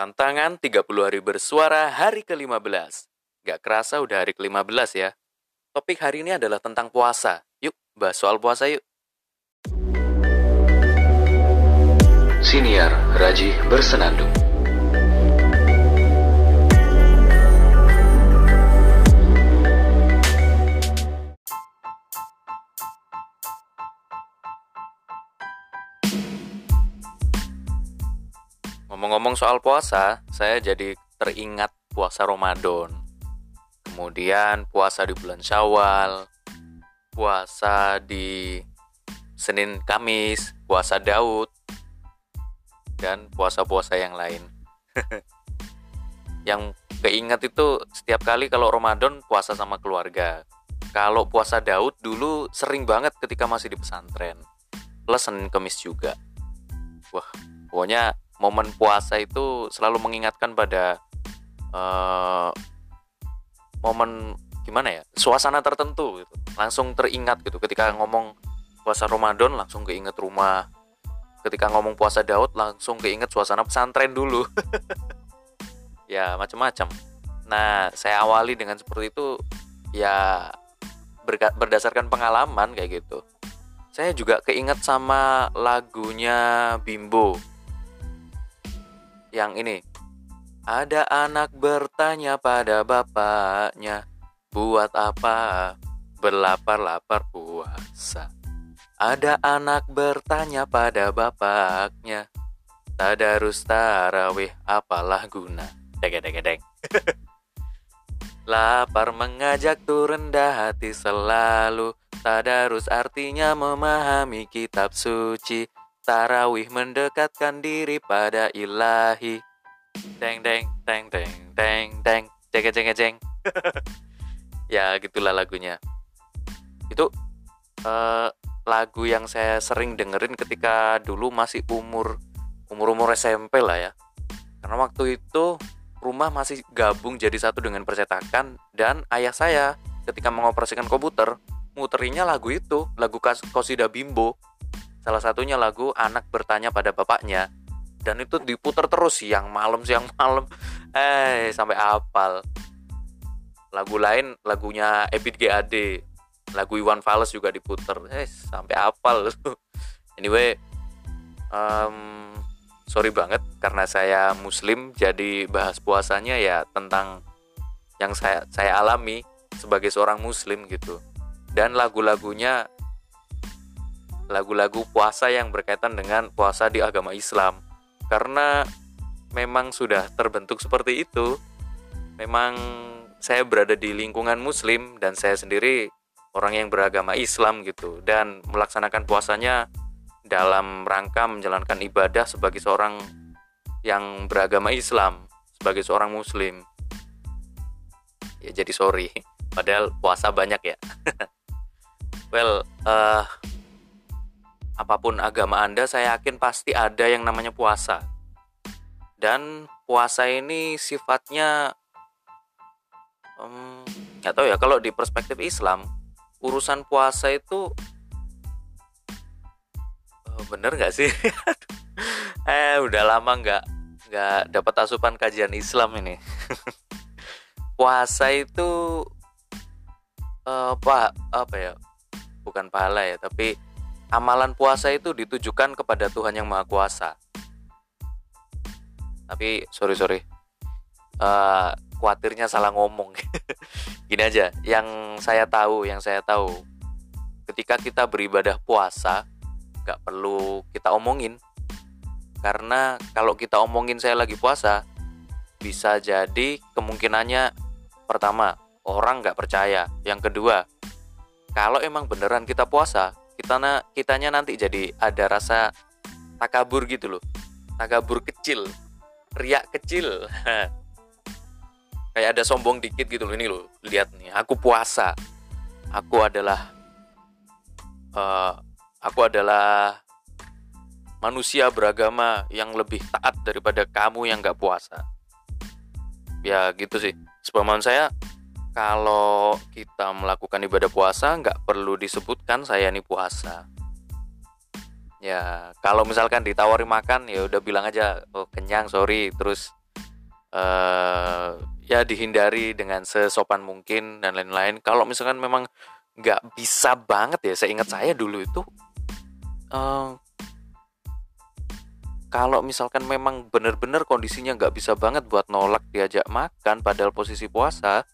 Tantangan 30 hari bersuara hari ke-15. Gak kerasa udah hari ke-15 ya. Topik hari ini adalah tentang puasa. Yuk, bahas soal puasa yuk. Siniar Raji Bersenandung Ngomong-ngomong soal puasa, saya jadi teringat puasa Ramadan. Kemudian puasa di bulan Syawal, puasa di Senin Kamis, puasa Daud, dan puasa-puasa yang lain. yang keinget itu setiap kali kalau Ramadan puasa sama keluarga. Kalau puasa Daud dulu sering banget ketika masih di pesantren. Plus Senin Kamis juga. Wah, pokoknya momen puasa itu selalu mengingatkan pada uh, momen gimana ya suasana tertentu gitu. Langsung teringat gitu. Ketika ngomong puasa Ramadan langsung keinget rumah. Ketika ngomong puasa Daud langsung keinget suasana pesantren dulu. Ya macam-macam. Nah saya awali dengan seperti itu ya berdasarkan pengalaman kayak gitu. Saya juga keinget sama lagunya Bimbo yang ini. Ada anak bertanya pada bapaknya, buat apa berlapar-lapar puasa? Ada anak bertanya pada bapaknya, tadarus tarawih apalah guna? Deng deng deng. Lapar mengajak tuh rendah hati selalu Tadarus artinya memahami kitab suci Tarawih mendekatkan diri pada ilahi. Deng deng deng deng deng deng ceng ceng ceng. ya gitulah lagunya. Itu uh, lagu yang saya sering dengerin ketika dulu masih umur umur umur SMP lah ya. Karena waktu itu rumah masih gabung jadi satu dengan percetakan dan ayah saya ketika mengoperasikan komputer muterinya lagu itu lagu Kosida Bimbo Salah satunya lagu Anak Bertanya Pada Bapaknya. Dan itu diputar terus siang malam siang malam. Eh sampai apal. Lagu lain lagunya Ebit GAD. Lagu Iwan Fals juga diputar. Eh sampai apal. anyway, um, sorry banget karena saya muslim jadi bahas puasanya ya tentang yang saya saya alami sebagai seorang muslim gitu. Dan lagu-lagunya lagu-lagu puasa yang berkaitan dengan puasa di agama Islam. Karena memang sudah terbentuk seperti itu memang saya berada di lingkungan muslim dan saya sendiri orang yang beragama Islam gitu dan melaksanakan puasanya dalam rangka menjalankan ibadah sebagai seorang yang beragama Islam sebagai seorang muslim. Ya jadi sorry padahal puasa banyak ya. Well uh, apa pun agama Anda, saya yakin pasti ada yang namanya puasa. Dan puasa ini sifatnya um, nggak tahu ya kalau di perspektif Islam urusan puasa itu oh, bener nggak sih? eh udah lama nggak nggak dapat asupan kajian Islam ini. puasa itu apa apa ya? Bukan pahala ya, tapi amalan puasa itu ditujukan kepada Tuhan yang Maha Kuasa. Tapi sorry sorry, uh, khawatirnya salah ngomong. Gini aja, yang saya tahu, yang saya tahu, ketika kita beribadah puasa, nggak perlu kita omongin, karena kalau kita omongin saya lagi puasa, bisa jadi kemungkinannya pertama orang nggak percaya, yang kedua kalau emang beneran kita puasa, kita na kitanya nanti jadi ada rasa takabur gitu loh. Takabur kecil riak kecil. Kayak ada sombong dikit gitu loh. Ini loh lihat nih aku puasa. Aku adalah uh, aku adalah manusia beragama yang lebih taat daripada kamu yang gak puasa. Ya gitu sih. Sepemahaman saya kalau kita melakukan ibadah puasa nggak perlu disebutkan saya ini puasa. Ya kalau misalkan ditawari makan ya udah bilang aja oh kenyang sorry. Terus uh, ya dihindari dengan sesopan mungkin dan lain-lain. Kalau misalkan memang nggak bisa banget ya saya ingat saya dulu itu uh, kalau misalkan memang benar-benar kondisinya nggak bisa banget buat nolak diajak makan padahal posisi puasa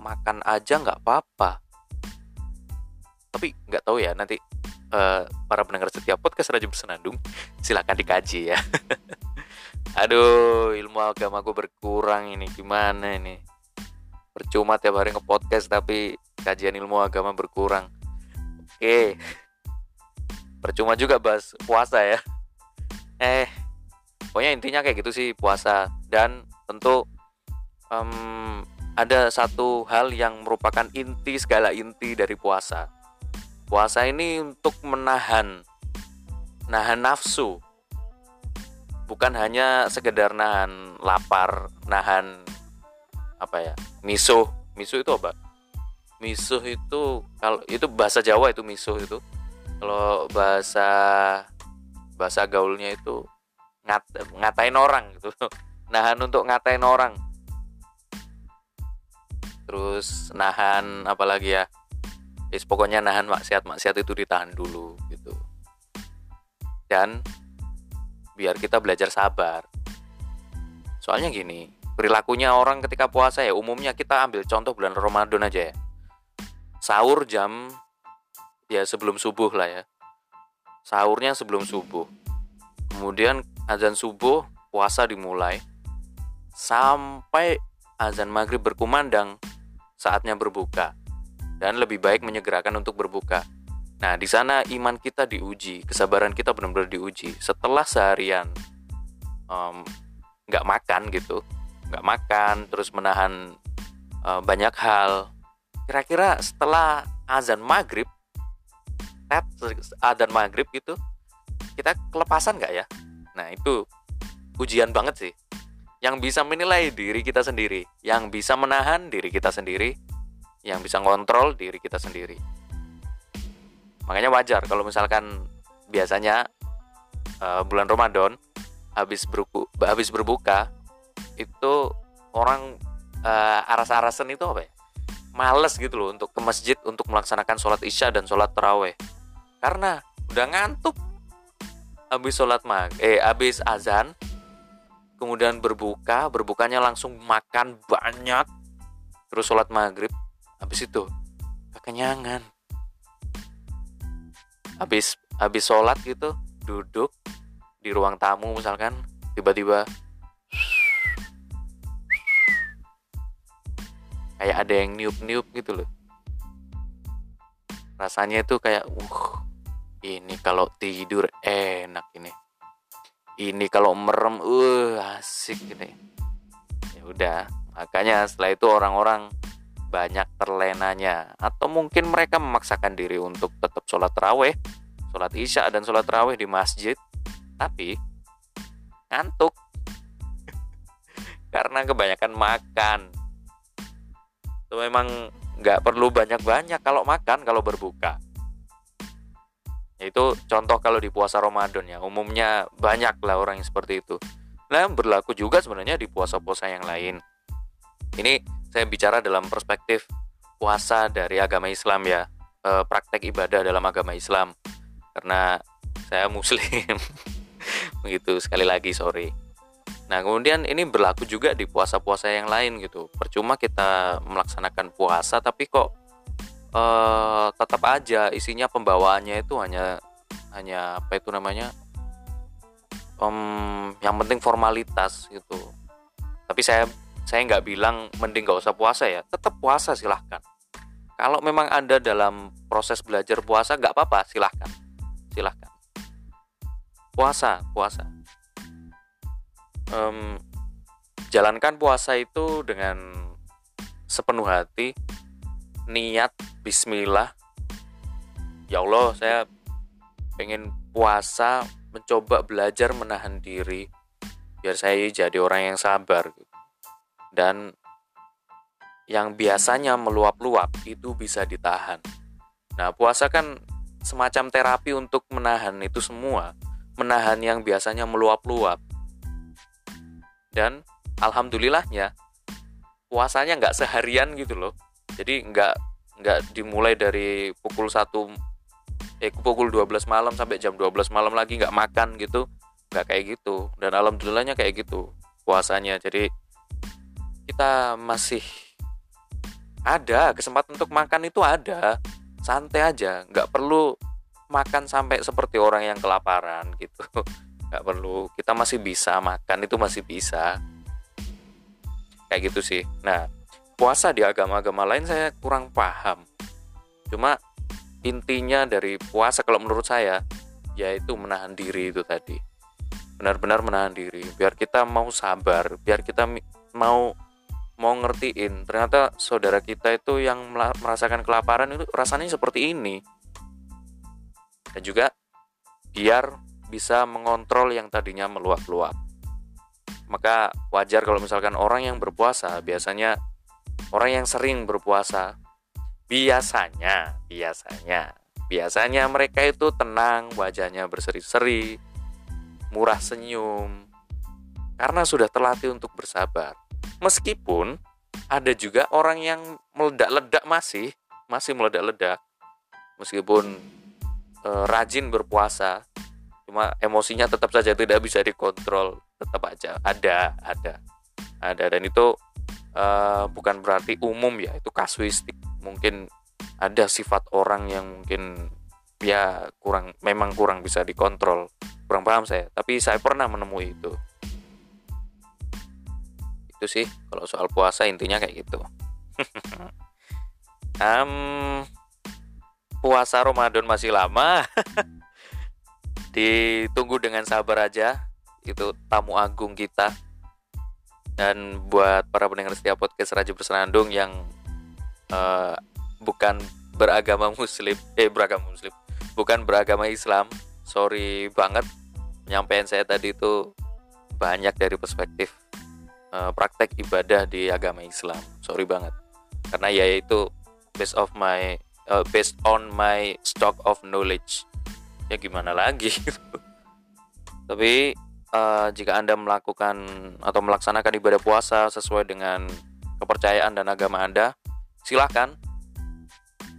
makan aja nggak apa-apa. Tapi nggak tahu ya nanti uh, para pendengar setiap podcast Raja Bersenandung silakan dikaji ya. Aduh ilmu agama gue berkurang ini gimana ini? Percuma tiap hari nge-podcast tapi kajian ilmu agama berkurang. Oke. Percuma juga bahas puasa ya. Eh pokoknya intinya kayak gitu sih puasa. Dan tentu um, ada satu hal yang merupakan inti segala inti dari puasa. Puasa ini untuk menahan nahan nafsu. Bukan hanya sekedar nahan lapar nahan apa ya misuh. Misuh itu apa? Misuh itu kalau itu bahasa Jawa itu misuh itu. Kalau bahasa bahasa gaulnya itu ngat, ngatain orang gitu. Nahan untuk ngatain orang terus nahan apalagi ya. Is, pokoknya nahan maksiat maksiat itu ditahan dulu gitu. Dan biar kita belajar sabar. Soalnya gini perilakunya orang ketika puasa ya umumnya kita ambil contoh bulan Ramadan aja ya. Sahur jam ya sebelum subuh lah ya. Sahurnya sebelum subuh. Kemudian azan subuh puasa dimulai. Sampai azan maghrib berkumandang saatnya berbuka dan lebih baik menyegerakan untuk berbuka. Nah di sana iman kita diuji kesabaran kita benar-benar diuji. Setelah seharian nggak um, makan gitu nggak makan terus menahan uh, banyak hal kira-kira setelah azan maghrib tet dan maghrib gitu kita kelepasan nggak ya? Nah itu ujian banget sih yang bisa menilai diri kita sendiri yang bisa menahan diri kita sendiri yang bisa ngontrol diri kita sendiri. Makanya wajar kalau misalkan biasanya uh, bulan Ramadan habis berbuka, habis berbuka itu orang uh, aras-arasan itu apa ya? Males gitu loh untuk ke masjid untuk melaksanakan sholat isya dan sholat terawih karena udah ngantuk habis sholat mag eh habis azan kemudian berbuka berbukanya langsung makan banyak. Terus sholat maghrib habis itu kekenyangan. Habis habis sholat gitu duduk di ruang tamu misalkan tiba-tiba kayak ada yang niup-niup gitu loh. Rasanya itu kayak uh ini kalau tidur enak ini ini kalau merem uh asik ini. Ya udah makanya setelah itu orang-orang banyak terlenanya. Atau mungkin mereka memaksakan diri untuk tetap sholat terawih sholat isya dan sholat terawih di masjid. Tapi ngantuk. Karena kebanyakan makan. Itu memang nggak perlu banyak-banyak kalau makan kalau berbuka itu contoh kalau di puasa Ramadan ya umumnya banyak lah orang yang seperti itu. Nah berlaku juga sebenarnya di puasa-puasa yang lain. Ini saya bicara dalam perspektif puasa dari agama Islam ya e, praktek ibadah dalam agama Islam. Karena saya muslim. Begitu sekali lagi sorry. Nah kemudian ini berlaku juga di puasa-puasa yang lain gitu. Percuma kita melaksanakan puasa tapi kok uh, tetap aja isinya pembawaannya itu hanya hanya apa itu namanya um, yang penting formalitas gitu. Tapi saya saya nggak bilang mending nggak usah puasa ya tetap puasa silahkan. Kalau memang anda dalam proses belajar puasa nggak apa-apa silahkan. Silahkan. Puasa puasa. Um, jalankan puasa itu dengan sepenuh hati niat Bismillah. Ya Allah saya pengen puasa mencoba belajar menahan diri biar saya jadi orang yang sabar dan yang biasanya meluap-luap itu bisa ditahan. Nah puasa kan semacam terapi untuk menahan itu semua menahan yang biasanya meluap-luap. Dan alhamdulillahnya puasanya nggak seharian gitu loh jadi nggak nggak dimulai dari pukul satu eh pukul 12 malam sampai jam 12 malam lagi nggak makan gitu nggak kayak gitu. Dan alhamdulillahnya kayak gitu puasanya. Jadi kita masih ada kesempatan untuk makan itu ada. Santai aja nggak perlu makan sampai seperti orang yang kelaparan gitu. Nggak perlu kita masih bisa makan itu masih bisa. Kayak gitu sih. Nah puasa di agama-agama lain saya kurang paham. Cuma intinya dari puasa kalau menurut saya yaitu menahan diri itu tadi. Benar-benar menahan diri biar kita mau sabar biar kita mau mau ngertiin ternyata saudara kita itu yang merasakan kelaparan itu rasanya seperti ini. Dan juga biar bisa mengontrol yang tadinya meluap-luap. Maka wajar kalau misalkan orang yang berpuasa biasanya orang yang sering berpuasa. Biasanya biasanya. Biasanya mereka itu tenang wajahnya berseri-seri murah senyum. Karena sudah terlatih untuk bersabar. Meskipun ada juga orang yang meledak-ledak masih masih meledak-ledak. Meskipun e, rajin berpuasa cuma emosinya tetap saja tidak bisa dikontrol. Tetap aja ada ada. Ada dan itu uh, bukan berarti umum ya itu kasuistik. Mungkin ada sifat orang yang mungkin ya kurang memang kurang bisa dikontrol. Kurang paham saya tapi saya pernah menemui itu. Itu sih kalau soal puasa intinya kayak gitu. Um, puasa Ramadan masih lama. Ditunggu dengan sabar aja. Itu tamu agung kita dan buat para pendengar setiap podcast Raja Bersenandung yang uh, bukan beragama muslim eh beragama muslim bukan beragama Islam sorry banget penyampaian saya tadi itu banyak dari perspektif uh, praktek ibadah di agama Islam sorry banget. Karena ya itu based of my uh, based on my stock of knowledge. Ya gimana lagi? Tapi uh, jika Anda melakukan atau melaksanakan ibadah puasa sesuai dengan kepercayaan dan agama Anda, silahkan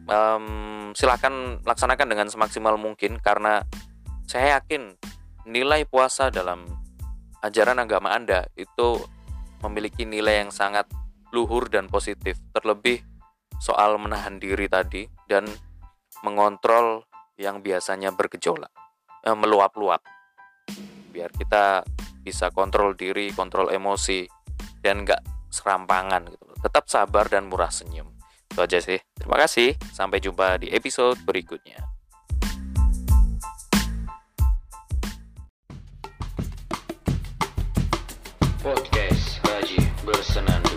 um, silahkan laksanakan dengan semaksimal mungkin karena saya yakin nilai puasa dalam ajaran agama Anda itu memiliki nilai yang sangat luhur dan positif terlebih soal menahan diri tadi dan mengontrol yang biasanya bergejolak eh, meluap-luap biar kita bisa kontrol diri, kontrol emosi, dan nggak serampangan gitu. Tetap sabar dan murah senyum. Itu aja sih. Terima kasih. Sampai jumpa di episode berikutnya. Podcast Haji Bersenang